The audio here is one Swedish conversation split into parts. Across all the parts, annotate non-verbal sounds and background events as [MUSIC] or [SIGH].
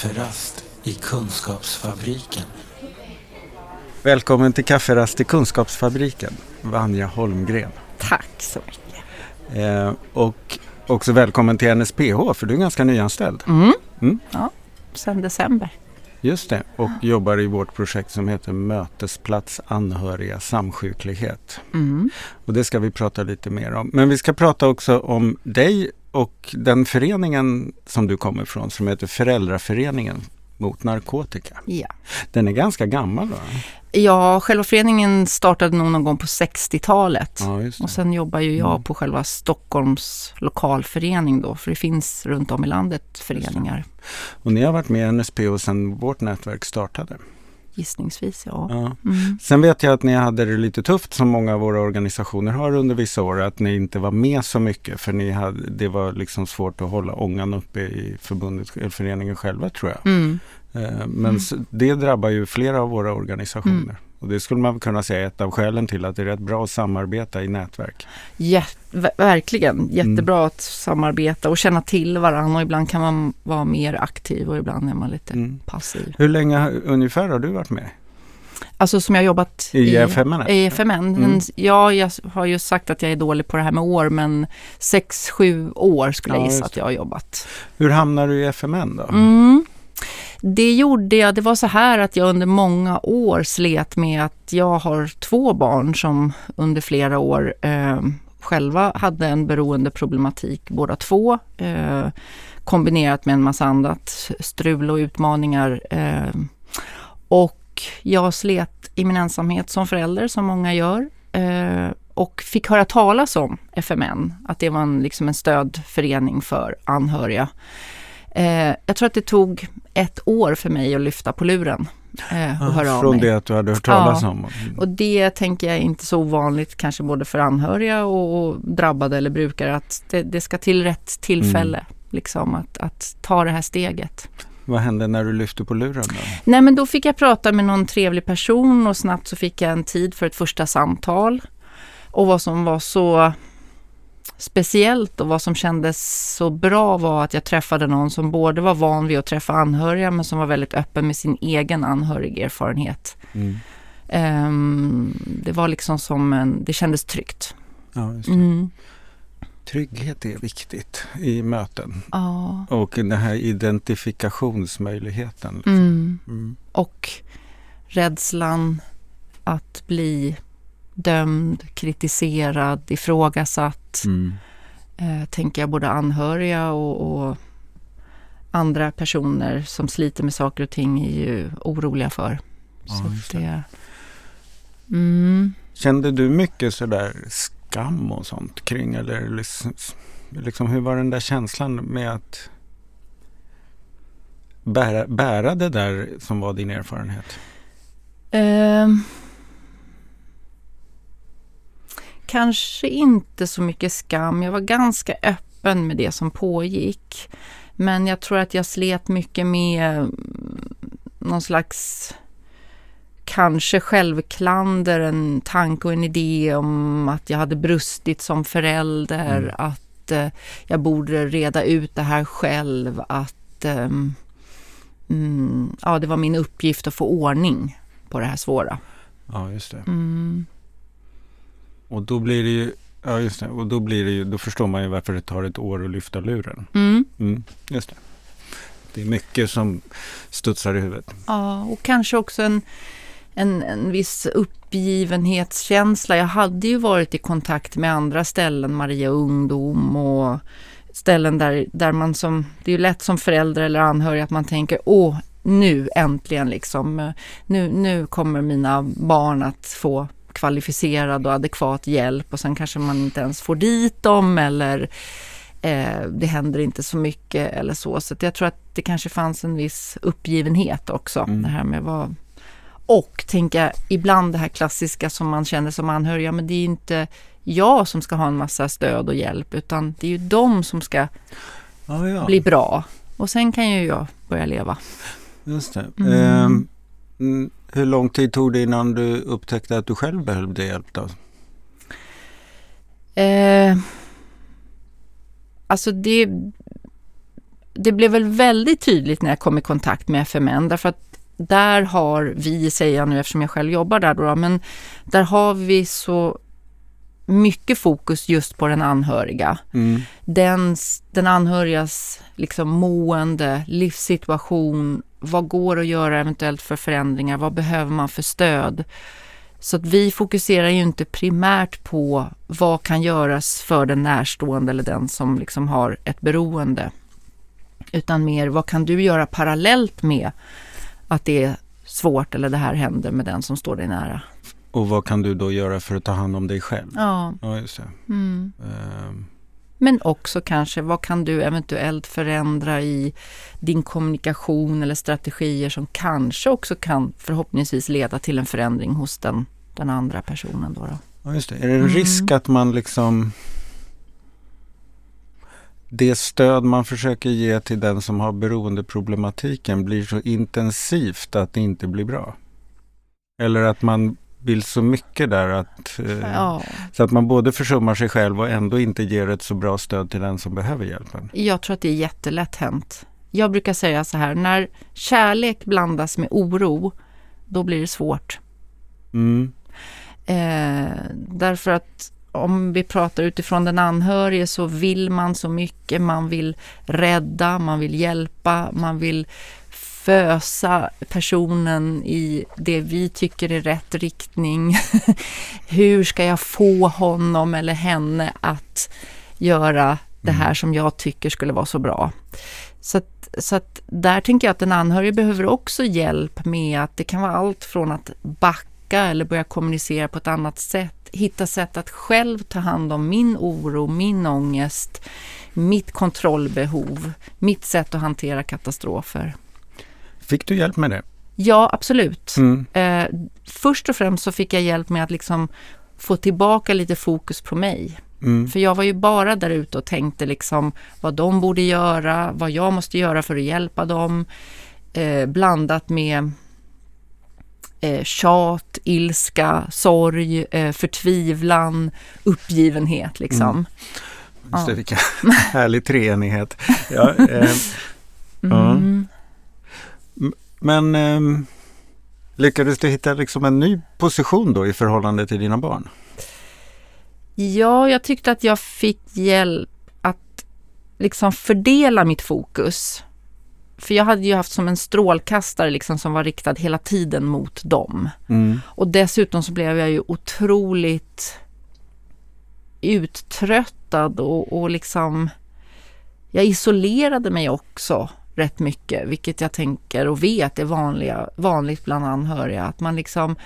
Kafferast i Kunskapsfabriken. Välkommen till Kafferast i Kunskapsfabriken, Vanja Holmgren. Tack så mycket. Eh, och också välkommen till NSPH, för du är ganska nyanställd. Mm. Mm. Ja, sen december. Just det, och jobbar i vårt projekt som heter Mötesplats anhöriga samsjuklighet. Mm. Och det ska vi prata lite mer om. Men vi ska prata också om dig och den föreningen som du kommer ifrån som heter Föräldraföreningen mot narkotika. Ja. Den är ganska gammal va? ja, själva föreningen startade nog någon gång på 60-talet. Ja. Och sen jobbar ju jag Mm. på själva Stockholms lokalförening då, för det finns runt om i landet föreningar. Och ni har varit med i NSPO sedan vårt nätverk startade. Gissningsvis, ja. Ja. Mm. Sen vet jag att ni hade det lite tufft som många av våra organisationer har under vissa år. Att ni inte var med så mycket för ni hade, det var liksom svårt att hålla ångan uppe i förbundet, eller föreningen själva tror jag. Mm. Eh, Men s- det drabbar ju flera av våra organisationer. Mm. Och det skulle man kunna säga är ett av skälen till att det är rätt bra att samarbeta i nätverk. Ver- verkligen, Mm. jättebra att samarbeta och känna till varandra och ibland kan man vara mer aktiv och ibland är man lite Mm. passiv. Hur länge ungefär har du varit med? Alltså som jag jobbat I FMN? I FMN. Mm. Ja, jag har ju sagt att jag är dålig på det här med år, men sex, sju år skulle jag Ja, gissa just att jag har jobbat. Hur hamnar du i FMN då? Mm. Det gjorde jag, det var så här att jag under många år slet med att jag har två barn som under flera år eh, själva hade en beroendeproblematik båda två. Eh, kombinerat med en massa annat strul och utmaningar. Eh, och jag slet i min ensamhet som förälder, som många gör. Eh, och fick höra talas om FMN, att det var en, liksom en stödförening för anhöriga. Eh, jag tror att det tog ett år för mig att lyfta på luren eh, och höra av Från mig. det att du hade hört talas Ja. om? Och det tänker jag är inte så ovanligt kanske både för anhöriga och, och drabbade eller brukare att det, det ska till rätt tillfälle. Mm. Liksom att, att ta det här steget. Vad hände när du lyfte på luren då? Nej men då fick jag prata med någon trevlig person och snabbt så fick jag en tid för ett första samtal. Och vad som var så speciellt och vad som kändes så bra var att jag träffade någon som både var van vid att träffa anhöriga men som var väldigt öppen med sin egen anhörigerfarenhet. Mm. Ehm, det var liksom som en, det kändes tryggt. Ja, det. Mm. Trygghet är viktigt i möten. Ja. Och den här identifikationsmöjligheten. liksom. Mm. Mm. Och rädslan att bli dömd, kritiserad, ifrågasatt. Mm. Eh, tänker jag både anhöriga och, och andra personer som sliter med saker och ting är ju oroliga för. Ja, Så det. Mm. Kände du mycket sådär skam och sånt kring eller liksom, liksom hur var den där känslan med att bära, bära det där som var din erfarenhet? Ehm. Kanske inte så mycket skam. Jag var ganska öppen med det som pågick. Men jag tror att jag slet mycket med mm, någon slags kanske självklander, en tanke och en idé om att jag hade brustit som förälder, Mm. att eh, jag borde reda ut det här själv, att ehm, mm, ja, det var min uppgift att få ordning på det här svåra. Ja, just det. Mm. Och då blir det ju, ja just det, och då blir det ju, då förstår man ju varför det tar ett år att lyfta luren. Mm. Mm, just det. Det är mycket som studsar i huvudet. Ja, och kanske också en, en, en viss uppgivenhetskänsla. Jag hade ju varit i kontakt med andra ställen, Maria Ungdom och ställen där, där man som, det är ju lätt som förälder eller anhörig att man tänker åh, nu äntligen liksom, nu, nu kommer mina barn att få kvalificerad och adekvat hjälp och sen kanske man inte ens får dit dem eller eh, det händer inte så mycket eller så. Så jag tror att det kanske fanns en viss uppgivenhet också. Mm. Det här med vad... Och tänka ibland det här klassiska som man känner som anhörig, ja men det är inte jag som ska ha en massa stöd och hjälp utan det är ju de som ska Ja, ja. bli bra. Och sen kan ju jag börja leva. Just det. Mm. Mm, hur lång tid tog det innan du upptäckte att du själv behövde hjälp då? Eh, alltså det, det blev väl väldigt tydligt när jag kom i kontakt med FMN därför att där har vi, säger jag nu eftersom jag själv jobbar där då, men där har vi så mycket fokus just på den anhöriga. Mm. Den, den anhörigas liksom mående, livssituation, vad går att göra eventuellt för förändringar, vad behöver man för stöd? Så att vi fokuserar ju inte primärt på vad kan göras för den närstående eller den som liksom har ett beroende. Utan mer vad kan du göra parallellt med att det är svårt eller det här händer med den som står dig nära. Och vad kan du då göra för att ta hand om dig själv? Ja. Ja, just det. Mm. Ehm, Men också kanske, vad kan du eventuellt förändra i din kommunikation eller strategier som kanske också kan förhoppningsvis leda till en förändring hos den, den andra personen. Då, då. Ja, just det. Är det en Mm. risk att man liksom det stöd man försöker ge till den som har beroendeproblematiken blir så intensivt att det inte blir bra? Eller att man vill så mycket där att, eh, Ja, så att man både försummar sig själv och ändå inte ger ett så bra stöd till den som behöver hjälpen? jag tror att det är jättelätt hänt. Jag brukar säga så här, när kärlek blandas med oro, då blir det svårt. Mm. Eh, därför att om vi pratar utifrån den anhörige så vill man så mycket. Man vill rädda, man vill hjälpa, man vill fösa personen i det vi tycker är rätt riktning. [LAUGHS] Hur ska jag få honom eller henne att göra det här som jag tycker skulle vara så bra? Så att, så att där tänker jag att den anhörige behöver också hjälp med att det kan vara allt från att backa eller börja kommunicera på ett annat sätt. Hitta sätt att själv ta hand om min oro, min ångest, mitt kontrollbehov, mitt sätt att hantera katastrofer. Fick du hjälp med det? Ja, absolut. Mm. Eh, först och främst så fick jag hjälp med att liksom få tillbaka lite fokus på mig. Mm. För jag var ju bara där ute och tänkte liksom vad de borde göra, vad jag måste göra för att hjälpa dem. Eh, blandat med eh, tjat, ilska, sorg, eh, förtvivlan, uppgivenhet liksom. Just det, Ja. vilken [LAUGHS] härlig treenighet. Ja, eh. [LAUGHS] Mm. Men ehm, lyckades du hitta liksom en ny position då i förhållande till dina barn? Ja, jag tyckte att jag fick hjälp att liksom fördela mitt fokus. För jag hade ju haft som en strålkastare liksom som var riktad hela tiden mot dem. Mm. Och dessutom så blev jag ju otroligt uttröttad och, och liksom jag isolerade mig också rätt mycket, vilket jag tänker och vet är vanliga, vanligt bland anhöriga. Att man liksom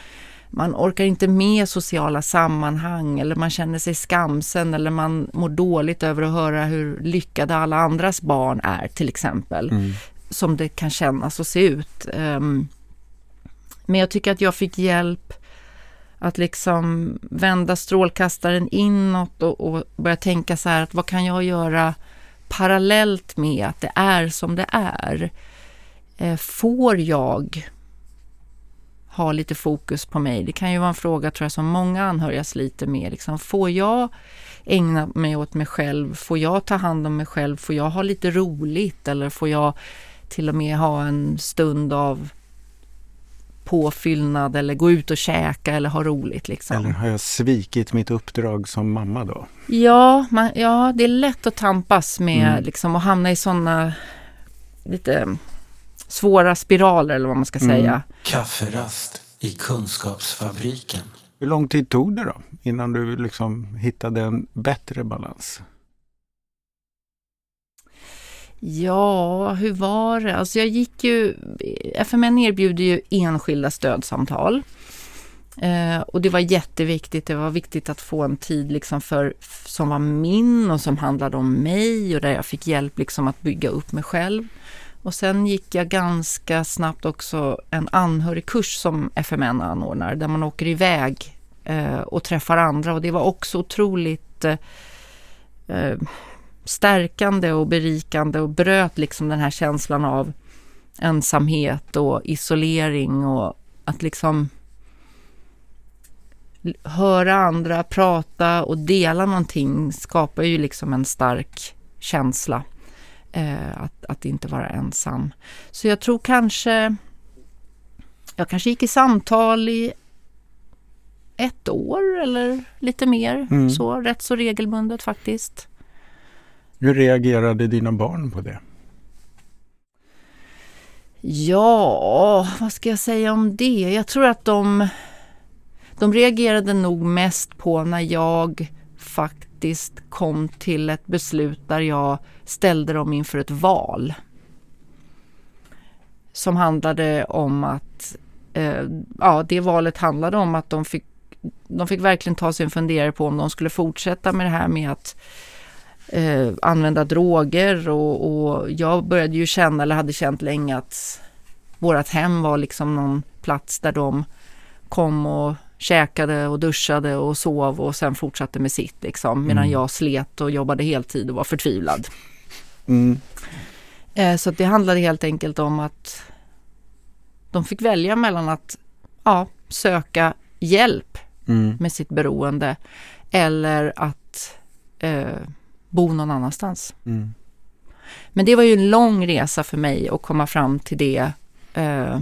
man orkar inte med sociala sammanhang eller man känner sig skamsen eller man mår dåligt över att höra hur lyckade alla andras barn är till exempel. Mm. Som det kan kännas och se ut. Ehm, Men jag tycker att jag fick hjälp att liksom vända strålkastaren inåt och, och börja tänka så här att vad kan jag göra parallellt med att det är som det är? Eh, får jag ha lite fokus på mig? Det kan ju vara en fråga tror jag som många anhöriga sliter med. Liksom, får jag ägna mig åt mig själv? Får jag ta hand om mig själv? Får jag ha lite roligt? Eller får jag till och med ha en stund av påfyllnad eller gå ut och käka eller ha roligt liksom. Eller har jag svikit mitt uppdrag som mamma då? Ja, man, ja, det är lätt att tampas med Mm. liksom, och hamna i sådana lite svåra spiraler eller vad man ska Mm. säga. Kafferast i Kunskapsfabriken. Hur lång tid tog det då innan du liksom hittade en bättre balans? Ja, hur var det? Alltså jag gick ju, FMN erbjuder ju enskilda stödsamtal. Eh, och det var jätteviktigt, det var viktigt att få en tid liksom för, som var min och som handlade om mig och där jag fick hjälp liksom att bygga upp mig själv. Och sen gick jag ganska snabbt också en anhörigkurs som FMN anordnar där man åker iväg eh, och träffar andra och det var också otroligt eh, eh stärkande och berikande och bröt liksom den här känslan av ensamhet och isolering och att liksom höra andra prata och dela någonting skapar ju liksom en stark känsla. Eh, att, att inte vara ensam. Så jag tror kanske, jag kanske gick i samtal i ett år eller lite mer. Mm. Så, rätt så regelbundet faktiskt. Hur reagerade dina barn på det? Ja, vad ska jag säga om det? Jag tror att de, de reagerade nog mest på när jag faktiskt kom till ett beslut där jag ställde dem inför ett val. Som handlade om att, eh, ja det valet handlade om att de fick, de fick verkligen ta sig en funderare på om de skulle fortsätta med det här med att eh, använda droger och, och, jag började ju känna, eller hade känt länge att vårat hem var liksom någon plats där de kom och käkade och duschade och sov och sen fortsatte med sitt liksom. Medan mm. jag slet och jobbade heltid och var förtvivlad. Mm. Eh, så det handlade helt enkelt om att de fick välja mellan att ja, söka hjälp mm. med sitt beroende eller att eh, bo någon annanstans. Mm. Men det var ju en lång resa för mig att komma fram till det. Eh,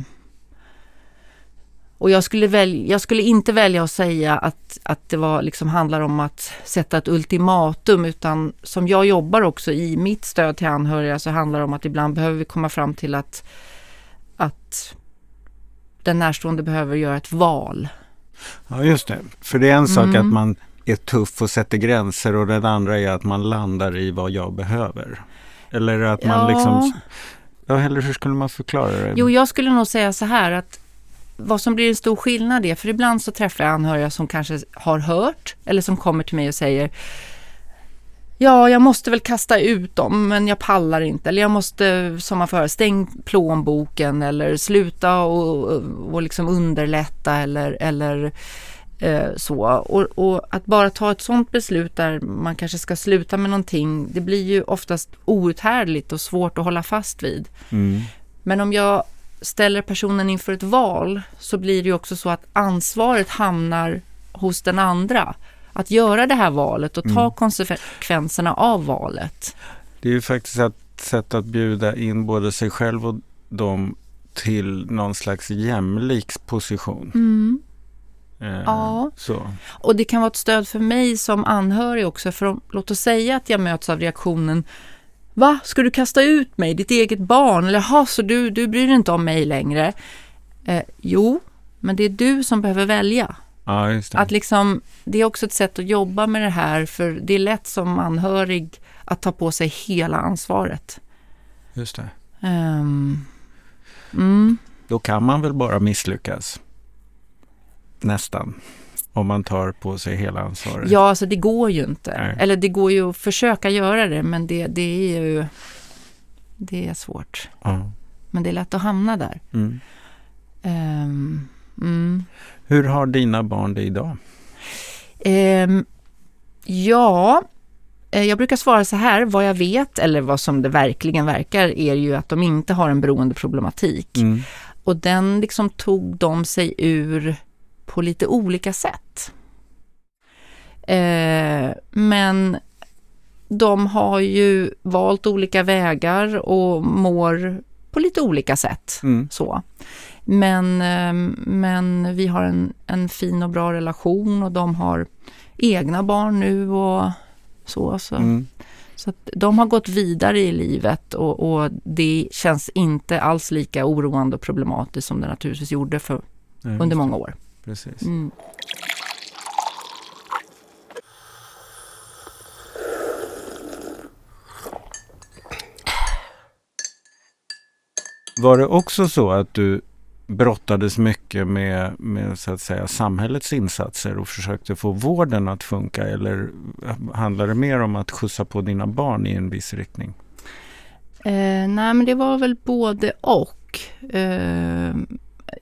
och jag skulle, välja, jag skulle inte välja att säga att, att det var, liksom handlar om att sätta ett ultimatum utan som jag jobbar också i mitt stöd till anhöriga så handlar det om att ibland behöver vi komma fram till att, att den närstående behöver göra ett val. Ja just det, för det är en sak mm. att man är tuff och sätter gränser och den andra är att man landar i vad jag behöver. Eller att man ja. liksom... Ja, eller hur skulle man förklara det? Jo, jag skulle nog säga så här att vad som blir en stor skillnad är, för ibland så träffar jag anhöriga som kanske har hört eller som kommer till mig och säger Ja, jag måste väl kasta ut dem, men jag pallar inte. Eller jag måste, som man får stäng plånboken eller sluta och, och liksom underlätta eller, eller så. Och, och, att bara ta ett sånt beslut där man kanske ska sluta med någonting, det blir ju oftast outhärdligt och svårt att hålla fast vid. Mm. Men om jag ställer personen inför ett val så blir det ju också så att ansvaret hamnar hos den andra. Att göra det här valet och ta mm. konsekvenserna av valet. Det är ju faktiskt ett sätt att bjuda in både sig själv och dem till någon slags jämlik position. Mm. Eh, ja, så. och det kan vara ett stöd för mig som anhörig också. För om, låt oss säga att jag möts av reaktionen Va, ska du kasta ut mig, ditt eget barn? Eller ha, så du, du bryr dig inte om mig längre? Eh, jo, men det är du som behöver välja. Ja, det. Att liksom, det är också ett sätt att jobba med det här, för det är lätt som anhörig att ta på sig hela ansvaret. Just det. Um, mm. Då kan man väl bara misslyckas? Nästan. Om man tar på sig hela ansvaret. Ja, alltså det går ju inte. Nej. Eller det går ju att försöka göra det, men det, det är ju det är svårt. Ja. Men det är lätt att hamna där. Mm. Um, mm. Hur har dina barn det idag? Um, ja, eh, jag brukar svara så här, vad jag vet eller vad som det verkligen verkar är ju att de inte har en beroendeproblematik. Mm. Och den liksom tog de sig ur på lite olika sätt. Eh, men de har ju valt olika vägar och mår på lite olika sätt. Mm. Så. Men, eh, men vi har en, en fin och bra relation och de har egna barn nu och så. Så, mm. så de har gått vidare i livet och, och, det känns inte alls lika oroande och problematiskt som det naturligtvis gjorde för, under många år precis. Mm. Var det också så att du brottades mycket med, med så att säga, samhällets insatser och försökte få vården att funka eller handlar det mer om att skjutsa på dina barn i en viss riktning? Eh, nej, men det var väl både och. Eh,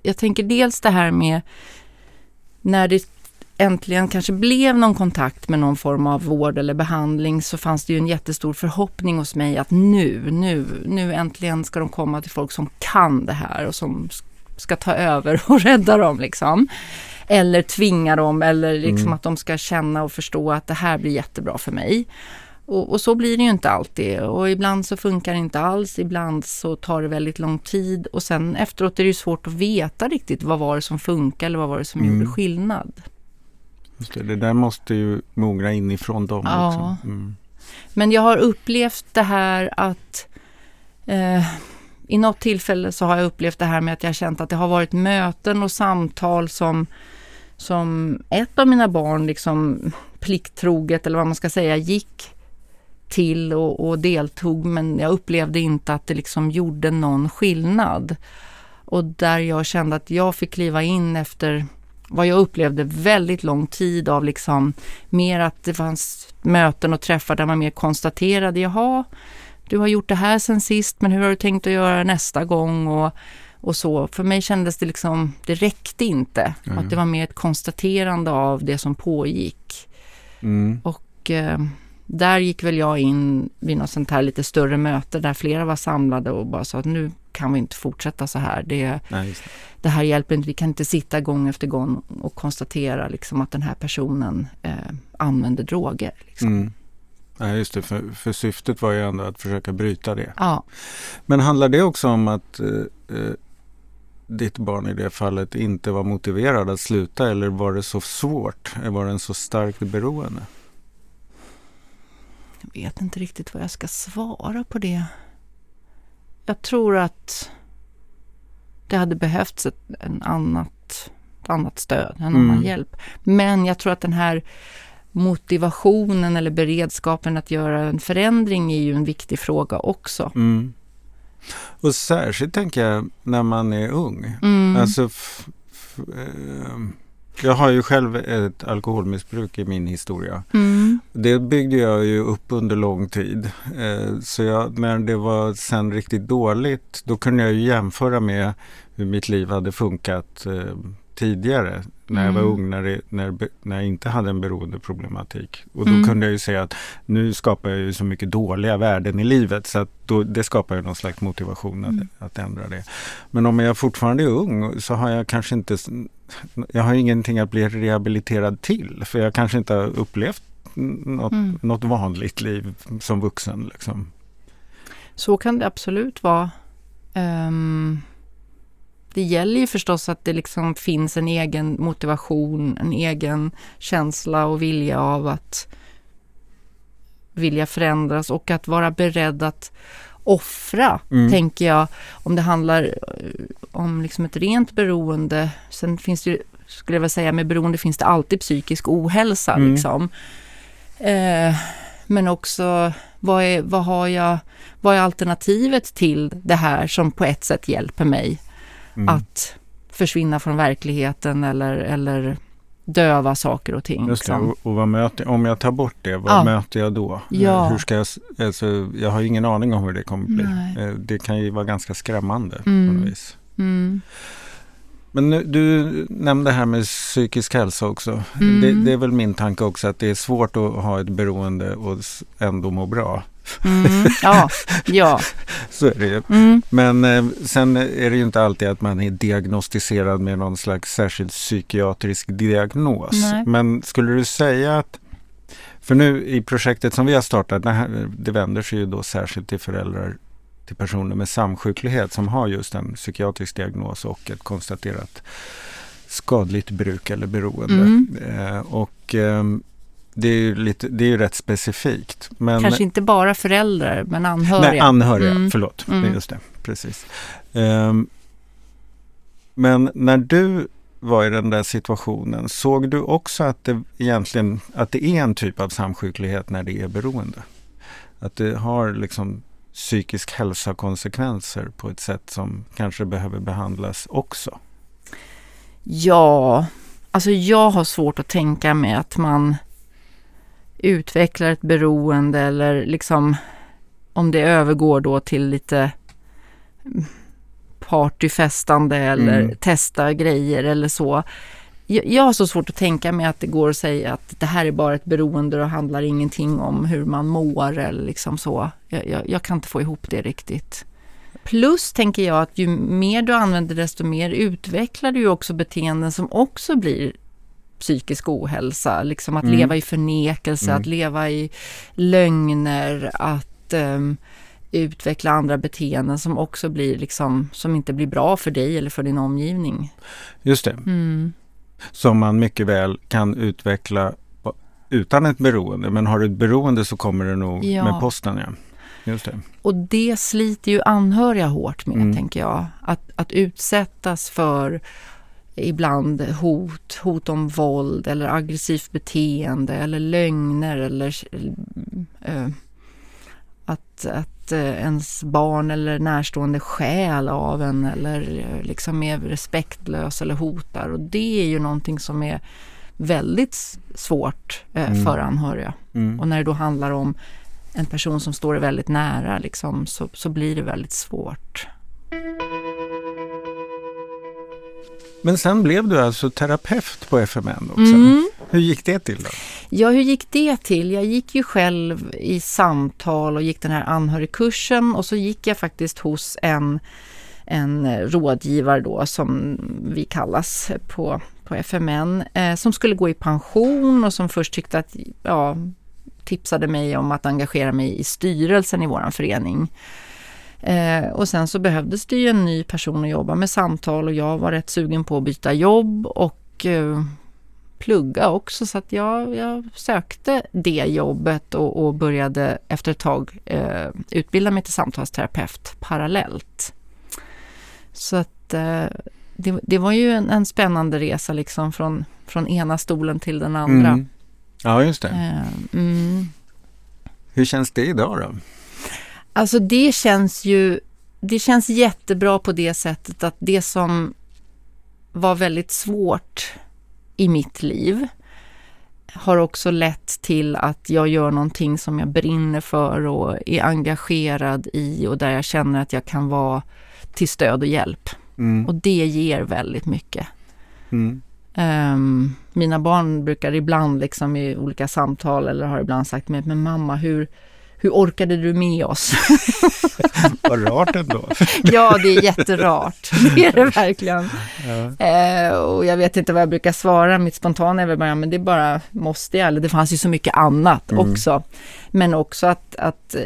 jag tänker dels det här med när det äntligen kanske blev någon kontakt med någon form av vård eller behandling så fanns det ju en jättestor förhoppning hos mig att nu, nu, nu äntligen ska de komma till folk som kan det här och som ska ta över och [LAUGHS] rädda dem liksom. Eller tvinga dem eller liksom mm. att de ska känna och förstå att det här blir jättebra för mig. Och, och, så blir det ju inte alltid. Och ibland så funkar det inte alls, ibland så tar det väldigt lång tid och sen efteråt är det ju svårt att veta riktigt vad var det som funkar eller vad var det som mm. gjorde skillnad. Just det, det där måste ju mogna inifrån dem ja. också. Mm. Men jag har upplevt det här att eh, i något tillfälle så har jag upplevt det här med att jag känt att det har varit möten och samtal som, som ett av mina barn liksom plikttroget eller vad man ska säga gick till och, och, deltog men jag upplevde inte att det liksom gjorde någon skillnad. Och där jag kände att jag fick kliva in efter vad jag upplevde väldigt lång tid av liksom mer att det fanns möten och träffar där man mer konstaterade, jaha, du har gjort det här sen sist, men hur har du tänkt att göra nästa gång? Och, och så. För mig kändes det liksom, det räckte inte. Mm. Att det var mer ett konstaterande av det som pågick. Mm. Och eh, där gick väl jag in vid något sånt här lite större möte där flera var samlade och bara sa att nu kan vi inte fortsätta så här. Det, Nej, det. det. här hjälper inte, vi kan inte sitta gång efter gång och konstatera liksom att den här personen eh, använder droger. Liksom. Mm. Nej, just det. För, för, syftet var ju ändå att försöka bryta det. Ja. Men handlar det också om att eh, eh, ditt barn i det fallet inte var motiverad att sluta eller var det så svårt? Var det en så starkt beroende? Jag vet inte riktigt vad jag ska svara på det. Jag tror att det hade behövts ett en annat, ett annat stöd, en mm. annan hjälp. Men jag tror att den här motivationen eller beredskapen att göra en förändring är ju en viktig fråga också. Mm. Och särskilt tänker jag när man är ung. Mm. Alltså, eh, jag har ju själv ett alkoholmissbruk i min historia. Mm. Det byggde jag ju upp under lång tid. Eh, så jag, när det var sen riktigt dåligt, då kunde jag ju jämföra med hur mitt liv hade funkat eh, tidigare när jag var mm. ung, när, det, när, när jag inte hade en beroendeproblematik. Och då mm. kunde jag ju säga att nu skapar jag ju så mycket dåliga värden i livet så att då, det skapar ju någon slags motivation att, mm. att ändra det. Men om jag fortfarande är ung så har jag kanske inte, jag har ingenting att bli rehabiliterad till för jag kanske inte har upplevt något, mm. något vanligt liv som vuxen. Liksom. Så kan det absolut vara. Um det gäller ju förstås att det liksom finns en egen motivation, en egen känsla och vilja av att vilja förändras och att vara beredd att offra, mm. tänker jag, om det handlar eh, om liksom ett rent beroende. Sen finns det, skulle jag vilja säga, med beroende finns det alltid psykisk ohälsa. Mm. Liksom. Eh, men också, vad är, vad, har jag, vad är alternativet till det här som på ett sätt hjälper mig? mm. att försvinna från verkligheten eller, eller döva saker och ting. Just det, liksom. och, och möter, om jag tar bort det, vad ja. möter jag då? Ja. Hur ska jag, alltså, jag har ingen aning om hur det kommer bli. Nej. Eh, det kan ju vara ganska skrämmande mm. på något vis. Mm. Men nu, du nämnde här med psykisk hälsa också. Mm. Det, det, är väl min tanke också att det är svårt att ha ett beroende och ändå må bra. Mm, ja, [LAUGHS] ja. Så är det ju. Mm. Men eh, sen är det ju inte alltid att man är diagnostiserad med någon slags särskild psykiatrisk diagnos. Nej. Men skulle du säga att för nu i projektet som vi har startat, det, här, det vänder sig ju då särskilt till föräldrar till personer med samsjuklighet som har just en psykiatrisk diagnos och ett konstaterat skadligt bruk eller beroende. Mm. Eh, och eh, det är ju lite, det är ju rätt specifikt. Men, Kanske inte bara föräldrar, men anhöriga. Nej, anhöriga, mm. förlåt. Mm. Just det, precis. Um, men när du var i den där situationen, såg du också att det egentligen att det är en typ av samsjuklighet när det är beroende? Att det har liksom psykisk hälsa-konsekvenser på ett sätt som kanske behöver behandlas också? Ja, alltså jag har svårt att tänka mig att man utvecklar ett beroende eller liksom om det övergår då till lite partyfestande eller mm. testa grejer eller så. Jag, har så svårt att tänka mig att det går att säga att det här är bara ett beroende och handlar ingenting om hur man mår eller liksom så. Jag, jag, jag kan inte få ihop det riktigt. Plus tänker jag att ju mer du använder desto mer utvecklar du också beteenden som också blir psykisk ohälsa. Liksom att Mm. leva i förnekelse, Mm. att leva i lögner, att ehm, utveckla andra beteenden som också blir liksom, som inte blir bra för dig eller för din omgivning. Just det. Mm. Som man mycket väl kan utveckla utan ett beroende. Men har du ett beroende så kommer det nog Ja. med posten. Ja. Just det. Och det sliter ju anhöriga hårt med, Mm. tänker jag. Att, att utsättas för ibland hot, hot om våld eller aggressivt beteende eller lögner eller eh, att, att eh, ens barn eller närstående stjäl av en eller eh, liksom är respektlös eller hotar. Och det är ju någonting som är väldigt svårt eh, Mm. för anhöriga. Mm. Och när det då handlar om en person som står dig väldigt nära liksom, så, så blir det väldigt svårt. Men sen blev du alltså terapeut på FMN också. Mm. Hur gick det till då? Ja, hur gick det till? Jag gick ju själv i samtal och gick den här anhörigkursen och så gick jag faktiskt hos en, en rådgivare då som vi kallas på, på FMN eh, som skulle gå i pension och som först tyckte att, ja, tipsade mig om att engagera mig i styrelsen i våran förening. Eh, och sen så behövdes det ju en ny person att jobba med samtal och jag var rätt sugen på att byta jobb och eh, plugga också så att jag, jag sökte det jobbet och, och började efter ett tag eh, utbilda mig till samtalsterapeut parallellt. Så att eh, det, det var ju en, en spännande resa liksom från, från ena stolen till den andra. Mm. Ja, just det. Eh, mm. Hur känns det idag då? Alltså det känns ju, det känns jättebra på det sättet att det som var väldigt svårt i mitt liv har också lett till att jag gör någonting som jag brinner för och är engagerad i och där jag känner att jag kan vara till stöd och hjälp. Mm. Och det ger väldigt mycket. Mm. Ehm, mina barn brukar ibland liksom i olika samtal eller har ibland sagt med men mamma hur, hur orkade du med oss? [LAUGHS] Vad rart ändå. [LAUGHS] ja, det är jätterart. Det är det verkligen. Ja. Eh, och jag vet inte vad jag brukar svara. Mitt spontana är väl bara, men det bara måste jag. Eller det fanns ju så mycket annat Mm. också. Men också att, att eh,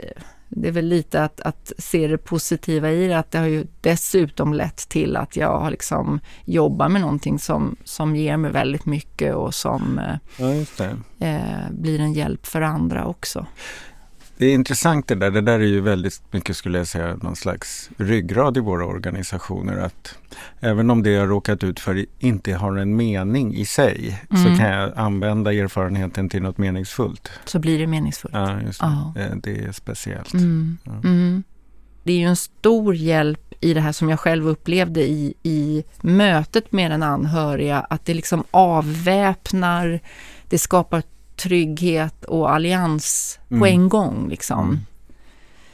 det är väl lite att, att se det positiva i det, att det har ju dessutom lett till att jag har liksom jobbar med någonting som, som ger mig väldigt mycket och som eh, ja, det. eh, blir en hjälp för andra också. Det är intressant det där. Det där är ju väldigt mycket skulle jag säga någon slags ryggrad i våra organisationer. Att även om det jag råkat ut för inte har en mening i sig Mm. så kan jag använda erfarenheten till något meningsfullt. Så blir det meningsfullt. Ja, just det. Eh, det är speciellt. Mm. Ja. Mm. Det är ju en stor hjälp i det här som jag själv upplevde i, i mötet med den anhöriga, att det liksom avväpnar, det skapar trygghet och allians på Mm. en gång. Liksom. Mm.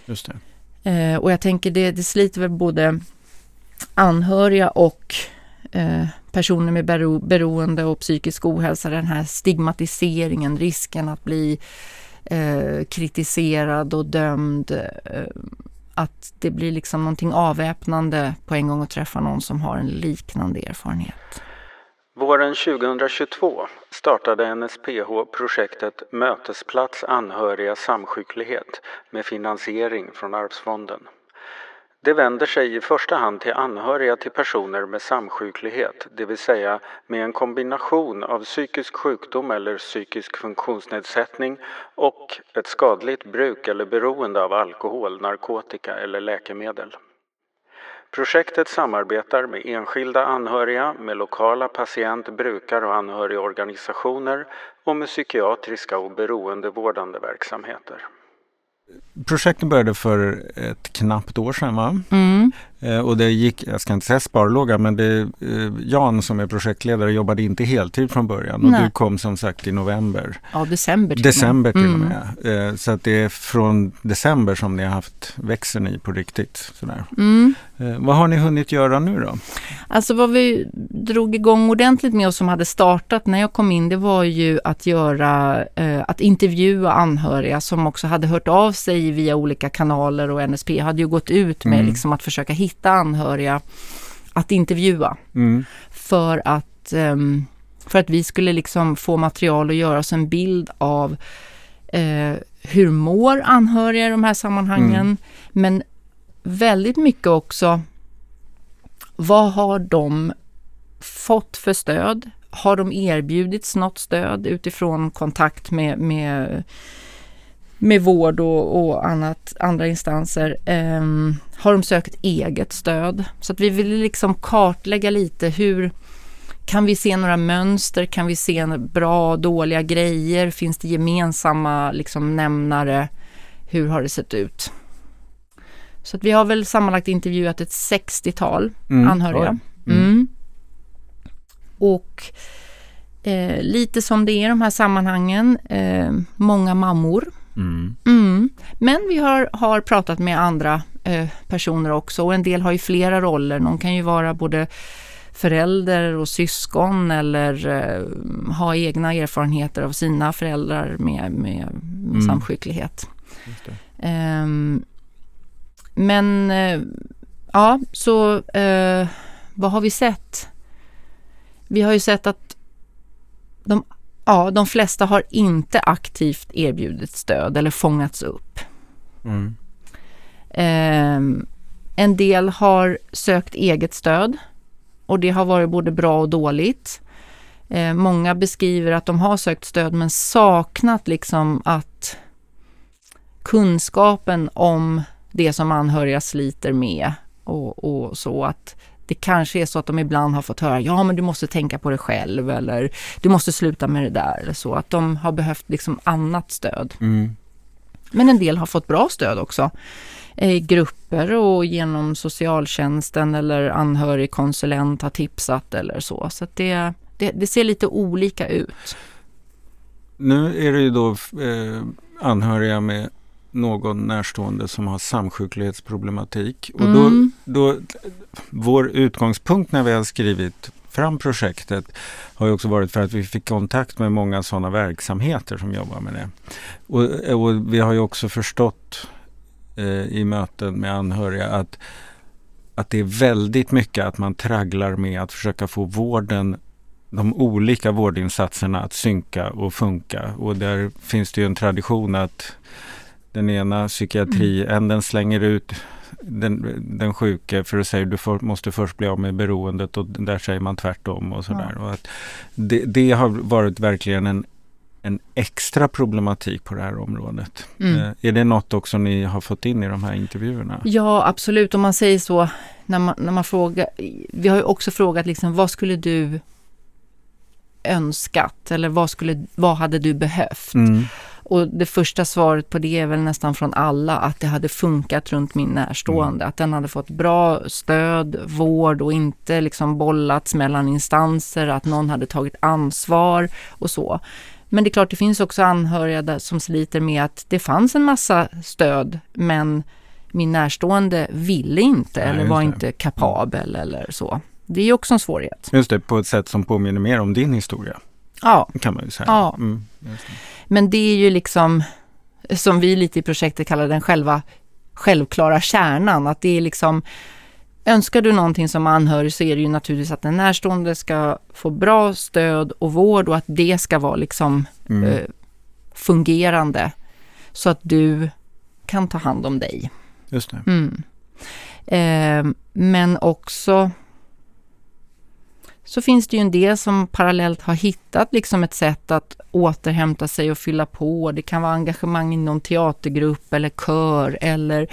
Just det. Eh, och jag tänker det, det sliter väl både anhöriga och eh, personer med bero, beroende och psykisk ohälsa, den här stigmatiseringen, risken att bli eh, kritiserad och dömd. Eh, att det blir liksom någonting avväpnande på en gång att träffa någon som har en liknande erfarenhet. Våren 2022 startade NSPH projektet Mötesplats anhöriga samsjuklighet med finansiering från Arvsfonden. Det vänder sig i första hand till anhöriga till personer med samsjuklighet, det vill säga med en kombination av psykisk sjukdom eller psykisk funktionsnedsättning och ett skadligt bruk eller beroende av alkohol, narkotika eller läkemedel. Projektet samarbetar med enskilda anhöriga, med lokala patient-, brukar och anhörigorganisationer och med psykiatriska och beroendevårdande verksamheter. Projektet började för ett knappt år sedan va? Mm. Eh, och det gick, jag ska inte säga sparlåga, men det, eh, Jan som är projektledare jobbade inte heltid från början och Nej. du kom som sagt i november. Ja, december till. December till och Mm. med. Eh, så att det är från december som ni har haft växeln i på riktigt. Sådär. Mm. Vad har ni hunnit göra nu då? Alltså vad vi drog igång ordentligt med och som hade startat när jag kom in, det var ju att göra, att intervjua anhöriga som också hade hört av sig via olika kanaler och NSP hade ju gått ut med Mm. liksom att försöka hitta anhöriga att intervjua Mm. för att ehm, För att vi skulle liksom få material och göra oss en bild av eh, hur mår anhöriga i de här sammanhangen. Mm. Men väldigt mycket också, vad har de fått för stöd? Har de erbjudits något stöd utifrån kontakt med, med, med vård och, och annat, andra instanser? Um, har de sökt eget stöd? Så att vi vill liksom kartlägga lite hur kan vi se några mönster? Kan vi se bra och dåliga grejer? Finns det gemensamma liksom, nämnare? Hur har det sett ut? Så att vi har väl sammanlagt intervjuat ett 60-tal mm. anhöriga. Mm. Mm. Och eh, lite som det är i de här sammanhangen, eh, många mammor. Mm. Mm. Men vi har, har pratat med andra eh, personer också och en del har ju flera roller. Någon kan ju vara både förälder och syskon eller eh, ha egna erfarenheter av sina föräldrar med, med, med mm. samsjuklighet. Men eh, ja, så eh, vad har vi sett? Vi har ju sett att de, ja, de flesta har inte aktivt erbjudit stöd eller fångats upp. Mm. Eh, en del har sökt eget stöd och det har varit både bra och dåligt. Eh, många beskriver att de har sökt stöd men saknat liksom att kunskapen om det som anhöriga sliter med och, och, så att det kanske är så att de ibland har fått höra ja men du måste tänka på det själv eller du måste sluta med det där eller så att de har behövt liksom annat stöd. Mm. Men en del har fått bra stöd också i grupper och genom socialtjänsten eller anhörigkonsulent har tipsat eller så. Så det, det, det, ser lite olika ut. Nu är det ju då eh, anhöriga med någon närstående som har samsjuklighetsproblematik. Och då, mm. då, vår utgångspunkt när vi har skrivit fram projektet har ju också varit för att vi fick kontakt med många sådana verksamheter som jobbar med det. Och, och vi har ju också förstått eh, i möten med anhöriga att, att det är väldigt mycket att man tragglar med att försöka få vården de olika vårdinsatserna att synka och funka. Och där finns det ju en tradition att den ena psykiatriänden mm. slänger ut den, den sjuke för att säga du för, måste först bli av med beroendet och där säger man tvärtom och sådär. Ja. Och att det, det, har varit verkligen en, en extra problematik på det här området. Mm. Eh, är det något också ni har fått in i de här intervjuerna? Ja absolut, om man säger så när man, när man frågar. Vi har ju också frågat liksom vad skulle du önskat eller vad, skulle, vad hade du behövt? Mm. Och det första svaret på det är väl nästan från alla att det hade funkat runt min närstående. Mm. Att den hade fått bra stöd, vård och inte liksom bollats mellan instanser. Att någon hade tagit ansvar och så. Men det är klart, det finns också anhöriga som sliter med att det fanns en massa stöd men min närstående ville inte Nej, eller var inte kapabel eller så. Det är också en svårighet. Just det, på ett sätt som påminner mer om din historia. Ja. Kan man ju säga. Ja. Mm, Men det är ju liksom, som vi lite i projektet kallar den själva självklara kärnan, att det är liksom Önskar du någonting som anhörig så är det ju naturligtvis att den närstående ska få bra stöd och vård och att det ska vara liksom mm. eh, fungerande så att du kan ta hand om dig. Just det. Mm. Eh, men också så finns det ju en del som parallellt har hittat liksom ett sätt att återhämta sig och fylla på. Det kan vara engagemang i någon teatergrupp eller kör eller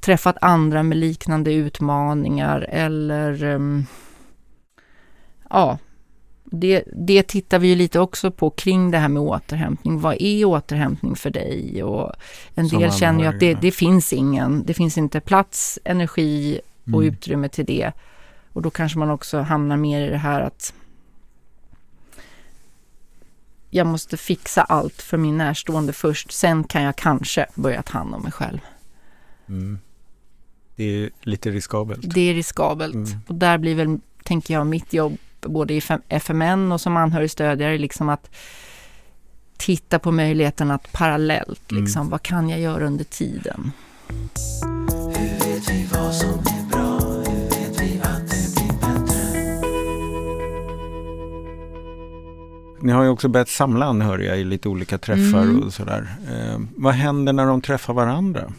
träffat andra med liknande utmaningar eller um, ja, det, det tittar vi ju lite också på kring det här med återhämtning. Vad är återhämtning för dig? Och en Som del känner ju att det, det, finns ingen, det finns inte plats, energi och mm. utrymme till det. Och då kanske man också hamnar mer i det här att jag måste fixa allt för min närstående först. Sen kan jag kanske börja ta hand om mig själv. Mm. Det är lite riskabelt. Det är riskabelt. Mm. Och där blir väl, tänker jag, mitt jobb både i FMN och som anhörigstödjare liksom att titta på möjligheten att parallellt, mm. liksom, vad kan jag göra under tiden? Hur vet vi vad som ni har ju också börjat samla anhöriga i lite olika träffar Mm. och sådär. Eh, vad händer när de träffar varandra?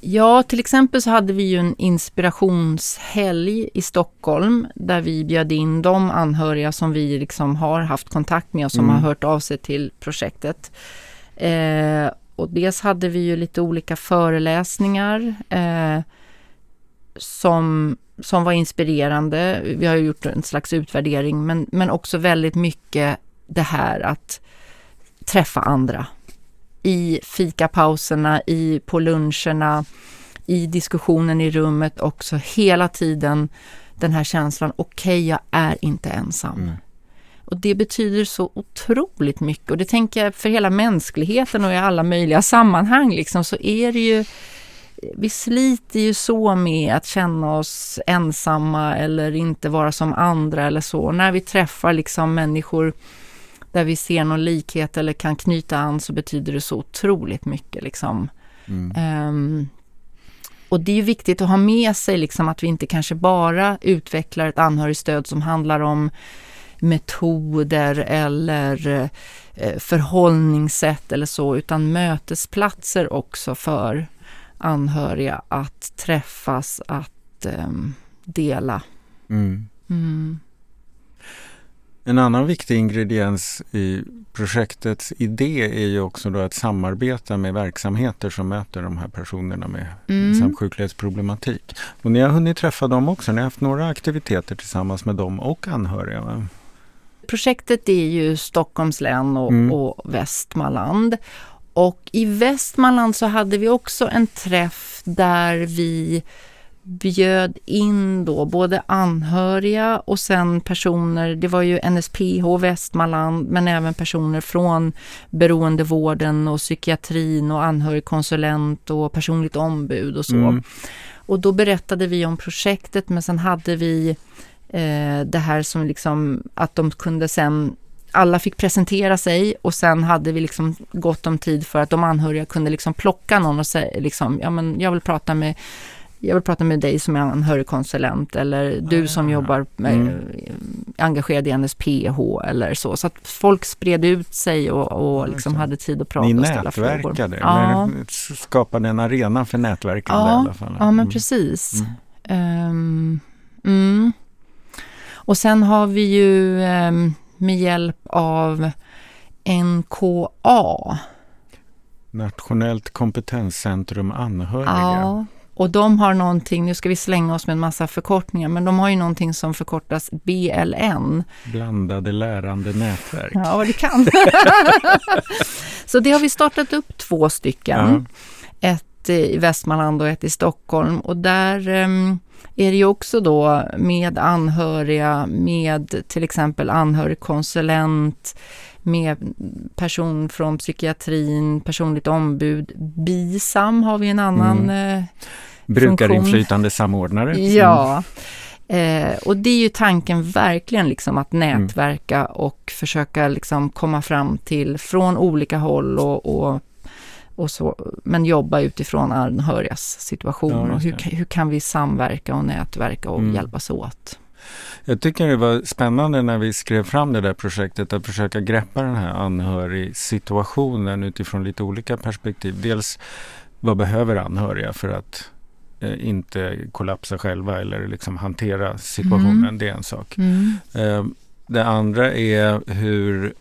Ja, till exempel så hade vi ju en inspirationshelg i Stockholm där vi bjöd in de anhöriga som vi liksom har haft kontakt med och som Mm. har hört av sig till projektet. Eh, och dels hade vi ju lite olika föreläsningar eh, som, som var inspirerande. Vi har gjort en slags utvärdering men, men också väldigt mycket det här att träffa andra i fikapauserna, i, på luncherna, i diskussionen i rummet också hela tiden den här känslan, okej jag är inte ensam. Mm. Och det betyder så otroligt mycket och det tänker jag för hela mänskligheten och i alla möjliga sammanhang liksom så är det ju vi sliter ju så med att känna oss ensamma eller inte vara som andra eller så. När vi träffar liksom människor där vi ser någon likhet eller kan knyta an så betyder det så otroligt mycket. Liksom. Mm. Ehm, och det är viktigt att ha med sig liksom att vi inte kanske bara utvecklar ett anhörigstöd som handlar om metoder eller eh, förhållningssätt eller så, utan mötesplatser också för anhöriga att träffas, att ehm, dela. Mm. Mm. En annan viktig ingrediens i projektets idé är ju också då att samarbeta med verksamheter som möter de här personerna med Mm. samsjuklighetsproblematik. Och ni har hunnit träffa dem också, ni har haft några aktiviteter tillsammans med dem och anhöriga. Va? Projektet är ju Stockholms län och, Mm. och Västmanland. Och i Västmanland så hade vi också en träff där vi bjöd in då både anhöriga och sen personer, det var ju NSPH Västmanland, men även personer från beroendevården och psykiatrin och anhörigkonsulent och personligt ombud och så. Mm. Och då berättade vi om projektet men sen hade vi eh, det här som liksom att de kunde sen alla fick presentera sig och sen hade vi liksom gott om tid för att de anhöriga kunde liksom plocka någon och säga liksom, ja men jag vill prata med jag vill prata med dig som är anhörigkonsulent eller du som Ah. jobbar med, Mm. engagerad i NSPH eller så. Så att folk spred ut sig och, och liksom Exakt. hade tid att prata Ni och ställa frågor. nätverkade, Ja. skapade en arena för nätverkande i Ja, alla fall. Ja, men Mm. precis. Mm. Mm. Och sen har vi ju ehm, med hjälp av NKA. Nationellt kompetenscentrum anhöriga. Ja, och de har någonting, nu ska vi slänga oss med en massa förkortningar, men de har ju någonting som förkortas BLN. Blandade lärande nätverk. Ja, vad det kan. [LAUGHS] Så det har vi startat upp två stycken. Ett i Västmanland och ett i Stockholm. Och där em, är det ju också då med anhöriga, med till exempel anhörigkonsulent, med person från psykiatrin, personligt ombud. BISAM har vi en annan eh, Brukarinflytande samordnare. Mm. Ja, eh, och det är ju tanken verkligen liksom att nätverka och försöka liksom komma fram till från olika håll och, och, och så, men jobba utifrån anhörigas situation Ja, och hur, hur kan vi samverka och nätverka och Mm. hjälpas åt. Jag tycker det var spännande när vi skrev fram det där projektet att försöka greppa den här anhörigsituationen utifrån lite olika perspektiv. Dels vad behöver anhöriga för att eh, inte kollapsa själva eller liksom hantera situationen. Mm. Det är en sak. Eh, det andra är hur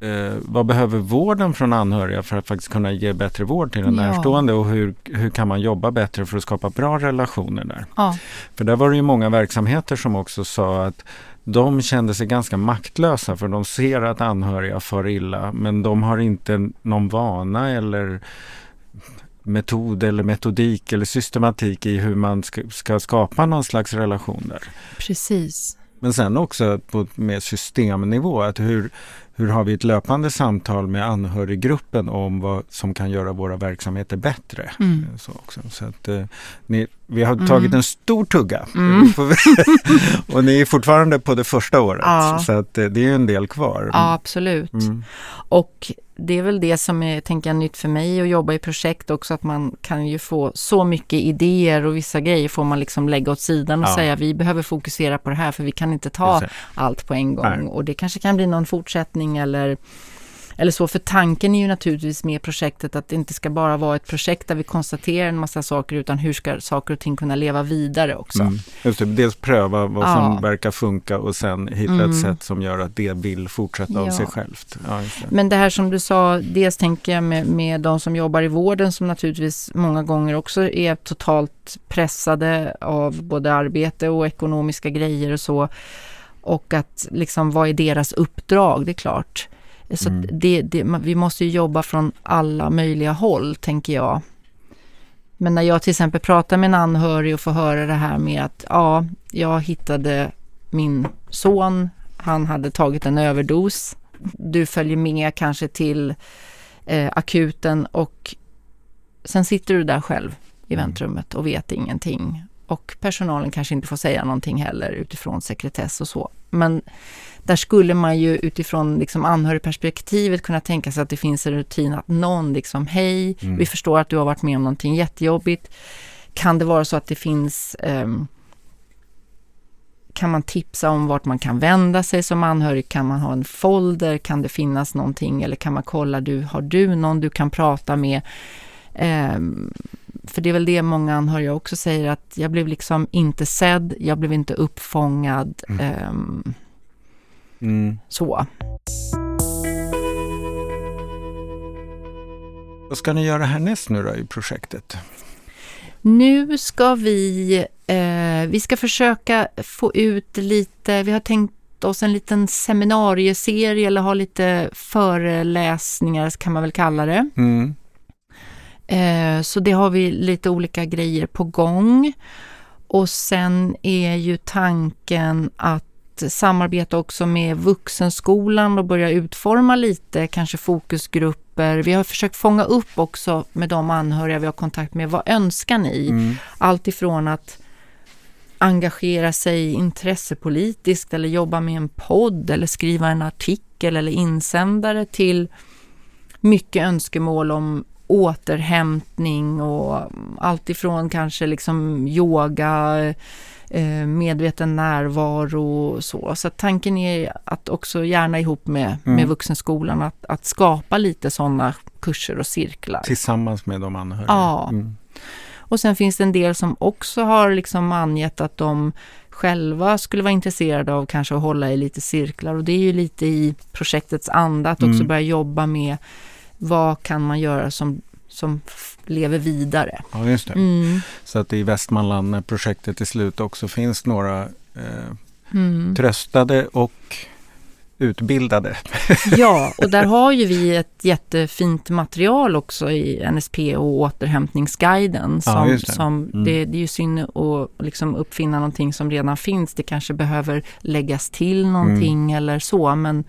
Eh, vad behöver vården från anhöriga för att faktiskt kunna ge bättre vård till den Ja. närstående och hur, hur kan man jobba bättre för att skapa bra relationer där? Ja, För där var det ju många verksamheter som också sa att de kände sig ganska maktlösa för de ser att anhöriga far illa men de har inte någon vana eller metod eller metodik eller systematik i hur man ska, ska skapa någon slags relation där. precis. Men sen också på mer systemnivå, att hur, hur har vi ett löpande samtal med anhöriggruppen om vad som kan göra våra verksamheter bättre. Mm. Så också. Så att, eh, ni, vi har tagit en stor tugga Mm. [LAUGHS] och ni är fortfarande på det första året. Ja. Så att, eh, det är en del kvar. Ja, absolut. Mm. Och det är väl det som är, tänker jag, nytt för mig att jobba i projekt också, att man kan ju få så mycket idéer och vissa grejer får man liksom lägga åt sidan och Ja. säga vi behöver fokusera på det här för vi kan inte ta allt på en gång. Nej. Och det kanske kan bli någon fortsättning eller eller så, för tanken är ju naturligtvis med projektet att det inte ska bara vara ett projekt där vi konstaterar en massa saker utan hur ska saker och ting kunna leva vidare också. Mm. Just det, dels pröva vad Ja. som verkar funka och sen hitta Mm. ett sätt som gör att det vill fortsätta av Ja. sig självt. Ja, det. Men det här som du sa, dels tänker jag med, med de som jobbar i vården som naturligtvis många gånger också är totalt pressade av både arbete och ekonomiska grejer och så. Och att liksom, vad är deras uppdrag? Det är klart. Så Mm. det, det, vi måste ju jobba från alla möjliga håll, tänker jag. Men när jag till exempel pratar med en anhörig och får höra det här med att ja, jag hittade min son, han hade tagit en överdos. Du följer med kanske till eh, akuten och sen sitter du där själv i Mm. väntrummet och vet ingenting. Och personalen kanske inte får säga någonting heller utifrån sekretess och så. Men där skulle man ju utifrån liksom anhörigperspektivet kunna tänka sig att det finns en rutin att någon liksom, hej, Mm. vi förstår att du har varit med om någonting jättejobbigt. Kan det vara så att det finns ehm, kan man tipsa om vart man kan vända sig som anhörig? Kan man ha en folder? Kan det finnas någonting? Eller kan man kolla, du, har du någon du kan prata med? Ehm, för det är väl det många anhöriga också säger att jag blev liksom inte sedd, jag blev inte uppfångad. Mm. ehm, Mm. så. Vad ska ni göra härnäst nu då i projektet? Nu ska vi, eh, vi ska försöka få ut lite, vi har tänkt oss en liten seminarieserie eller ha lite föreläsningar kan man väl kalla det. Mm. Eh, så det har vi lite olika grejer på gång. Och sen är ju tanken att samarbeta också med vuxenskolan och börja utforma lite kanske fokusgrupper. Vi har försökt fånga upp också med de anhöriga vi har kontakt med. Vad önskar ni? Mm. Allt ifrån att engagera sig intressepolitiskt eller jobba med en podd eller skriva en artikel eller insändare till mycket önskemål om återhämtning och allt ifrån kanske liksom yoga, eh, medveten närvaro och så. Så att tanken är att också gärna ihop med, Mm. med vuxenskolan att, att skapa lite sådana kurser och cirklar. Tillsammans med de anhöriga? Ja. Mm. Och sen finns det en del som också har liksom angett att de själva skulle vara intresserade av kanske att hålla i lite cirklar och det är ju lite i projektets anda att också Mm. börja jobba med vad kan man göra som, som lever vidare. Ja, just det. Mm. Så att i Västmanland när projektet är slut också finns några eh, Mm. tröstade och utbildade. [LAUGHS] Ja, och där har ju vi ett jättefint material också i NSP och återhämtningsguiden. Ja, Som, just det. som Mm. det, det är ju synd att liksom uppfinna någonting som redan finns. Det kanske behöver läggas till någonting eller så. Men,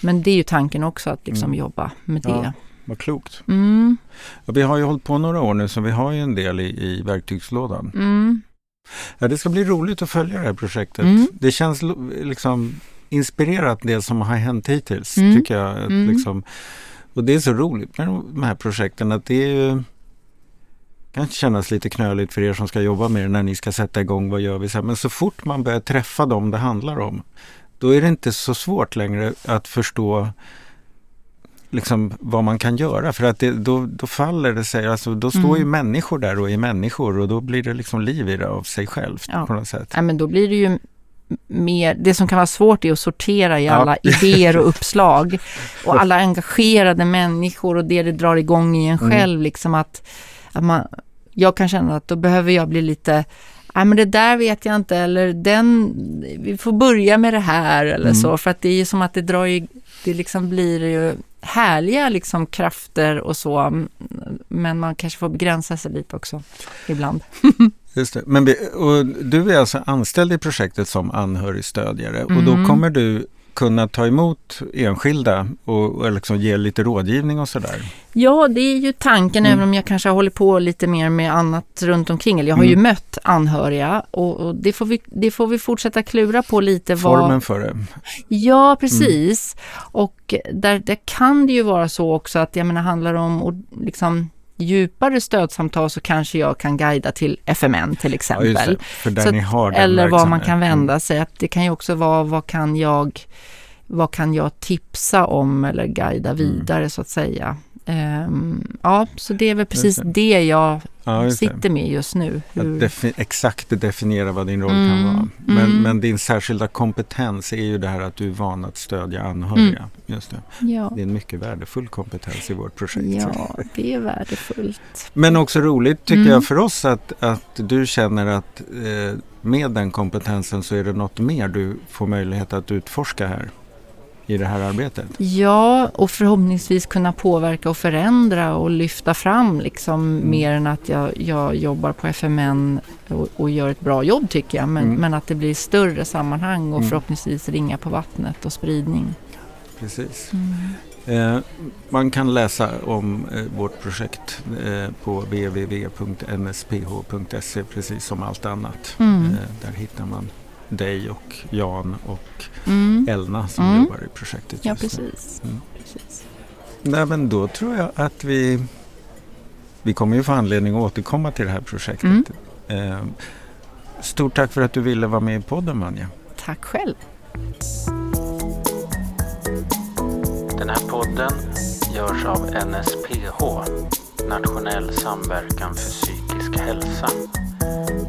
men det är ju tanken också att liksom Mm. jobba med Ja. det. Vad klokt. Mm, Ja, vi har ju hållit på några år nu så vi har ju en del i, i verktygslådan. mm, Ja, det ska bli roligt att följa det här projektet. Mm. Det känns liksom inspirerat det som har hänt hittills. Mm. tycker jag. Att Mm. Liksom, och det är så roligt med de här projekten att det är ju kan kännas lite knöligt för er som ska jobba med det när ni ska sätta igång, vad gör vi sen? Men så fort man börjar träffa dem det handlar om, då är det inte så svårt längre att förstå liksom vad man kan göra för att det, då, då faller det sig, alltså då står Mm. ju människor där och är människor och då blir det liksom liv i det av sig självt Ja. på något sätt. Nej, men då blir det ju mer, det som kan vara svårt är att sortera i Ja. alla [LAUGHS] idéer och uppslag och alla engagerade människor och det det drar igång i en Mm. själv. Liksom att, att man, jag kan känna att då behöver jag bli lite, nej men det där vet jag inte eller den, vi får börja med det här eller Mm. så för att det är ju som att det drar ju, det liksom blir ju härliga liksom krafter och så mm, men man kanske får begränsa sig lite också ibland. [LAUGHS] Just det. Men vi, och du är alltså anställd i projektet som anhörigstödjare och då Mm. kommer du kunna ta emot enskilda och, och liksom ge lite rådgivning och sådär? Ja, det är ju tanken, Mm. även om jag kanske har hållit på lite mer med annat runt omkring. Eller jag har Mm. ju mött anhöriga och, och det, får vi, det får vi fortsätta klura på lite. Formen Vad, för det? ja, precis. Och där, där kan det ju vara så också att, jag menar, handlar om liksom djupare stödsamtal så kanske jag kan guida till FMN till Ja, exempel. just det. Att- Eller var man kan vända sig. Att det kan ju också vara vad kan jag, vad kan jag tipsa om eller guida Mm. vidare så att säga. Ehm, ja, så det är väl precis det. det jag Ja, sitter med just nu. Defi- exakt definiera vad din roll kan Mm, vara. Men, mm. men din särskilda kompetens är ju det här att du är van att stödja anhöriga. Mm. Just det. ja, det är en mycket värdefull kompetens i vårt projekt. ja, det är värdefullt. Men också roligt tycker Mm. jag för oss att, att du känner att eh, med den kompetensen så är det något mer du får möjlighet att utforska här i det här arbetet. Ja, och förhoppningsvis kunna påverka och förändra och lyfta fram liksom Mm. mer än att jag, jag jobbar på FMN och, och gör ett bra jobb tycker jag. Men, Mm. men att det blir större sammanhang och Mm. förhoppningsvis ringa på vattnet och spridning. Precis. Mm. Eh, man kan läsa om eh, vårt projekt eh, på www.nsph.se precis som allt annat. Mm. Eh, där hittar man dig och Jan och Mm. Elna som Mm. jobbar i projektet Ja, precis. Mm. precis. Nej, men då tror jag att vi, vi kommer ju få anledning att återkomma till det här projektet. Mm. Eh, stort tack för att du ville vara med i podden Vanja. Tack själv. Den här podden görs av NSPH, Nationell samverkan för psykisk hälsa.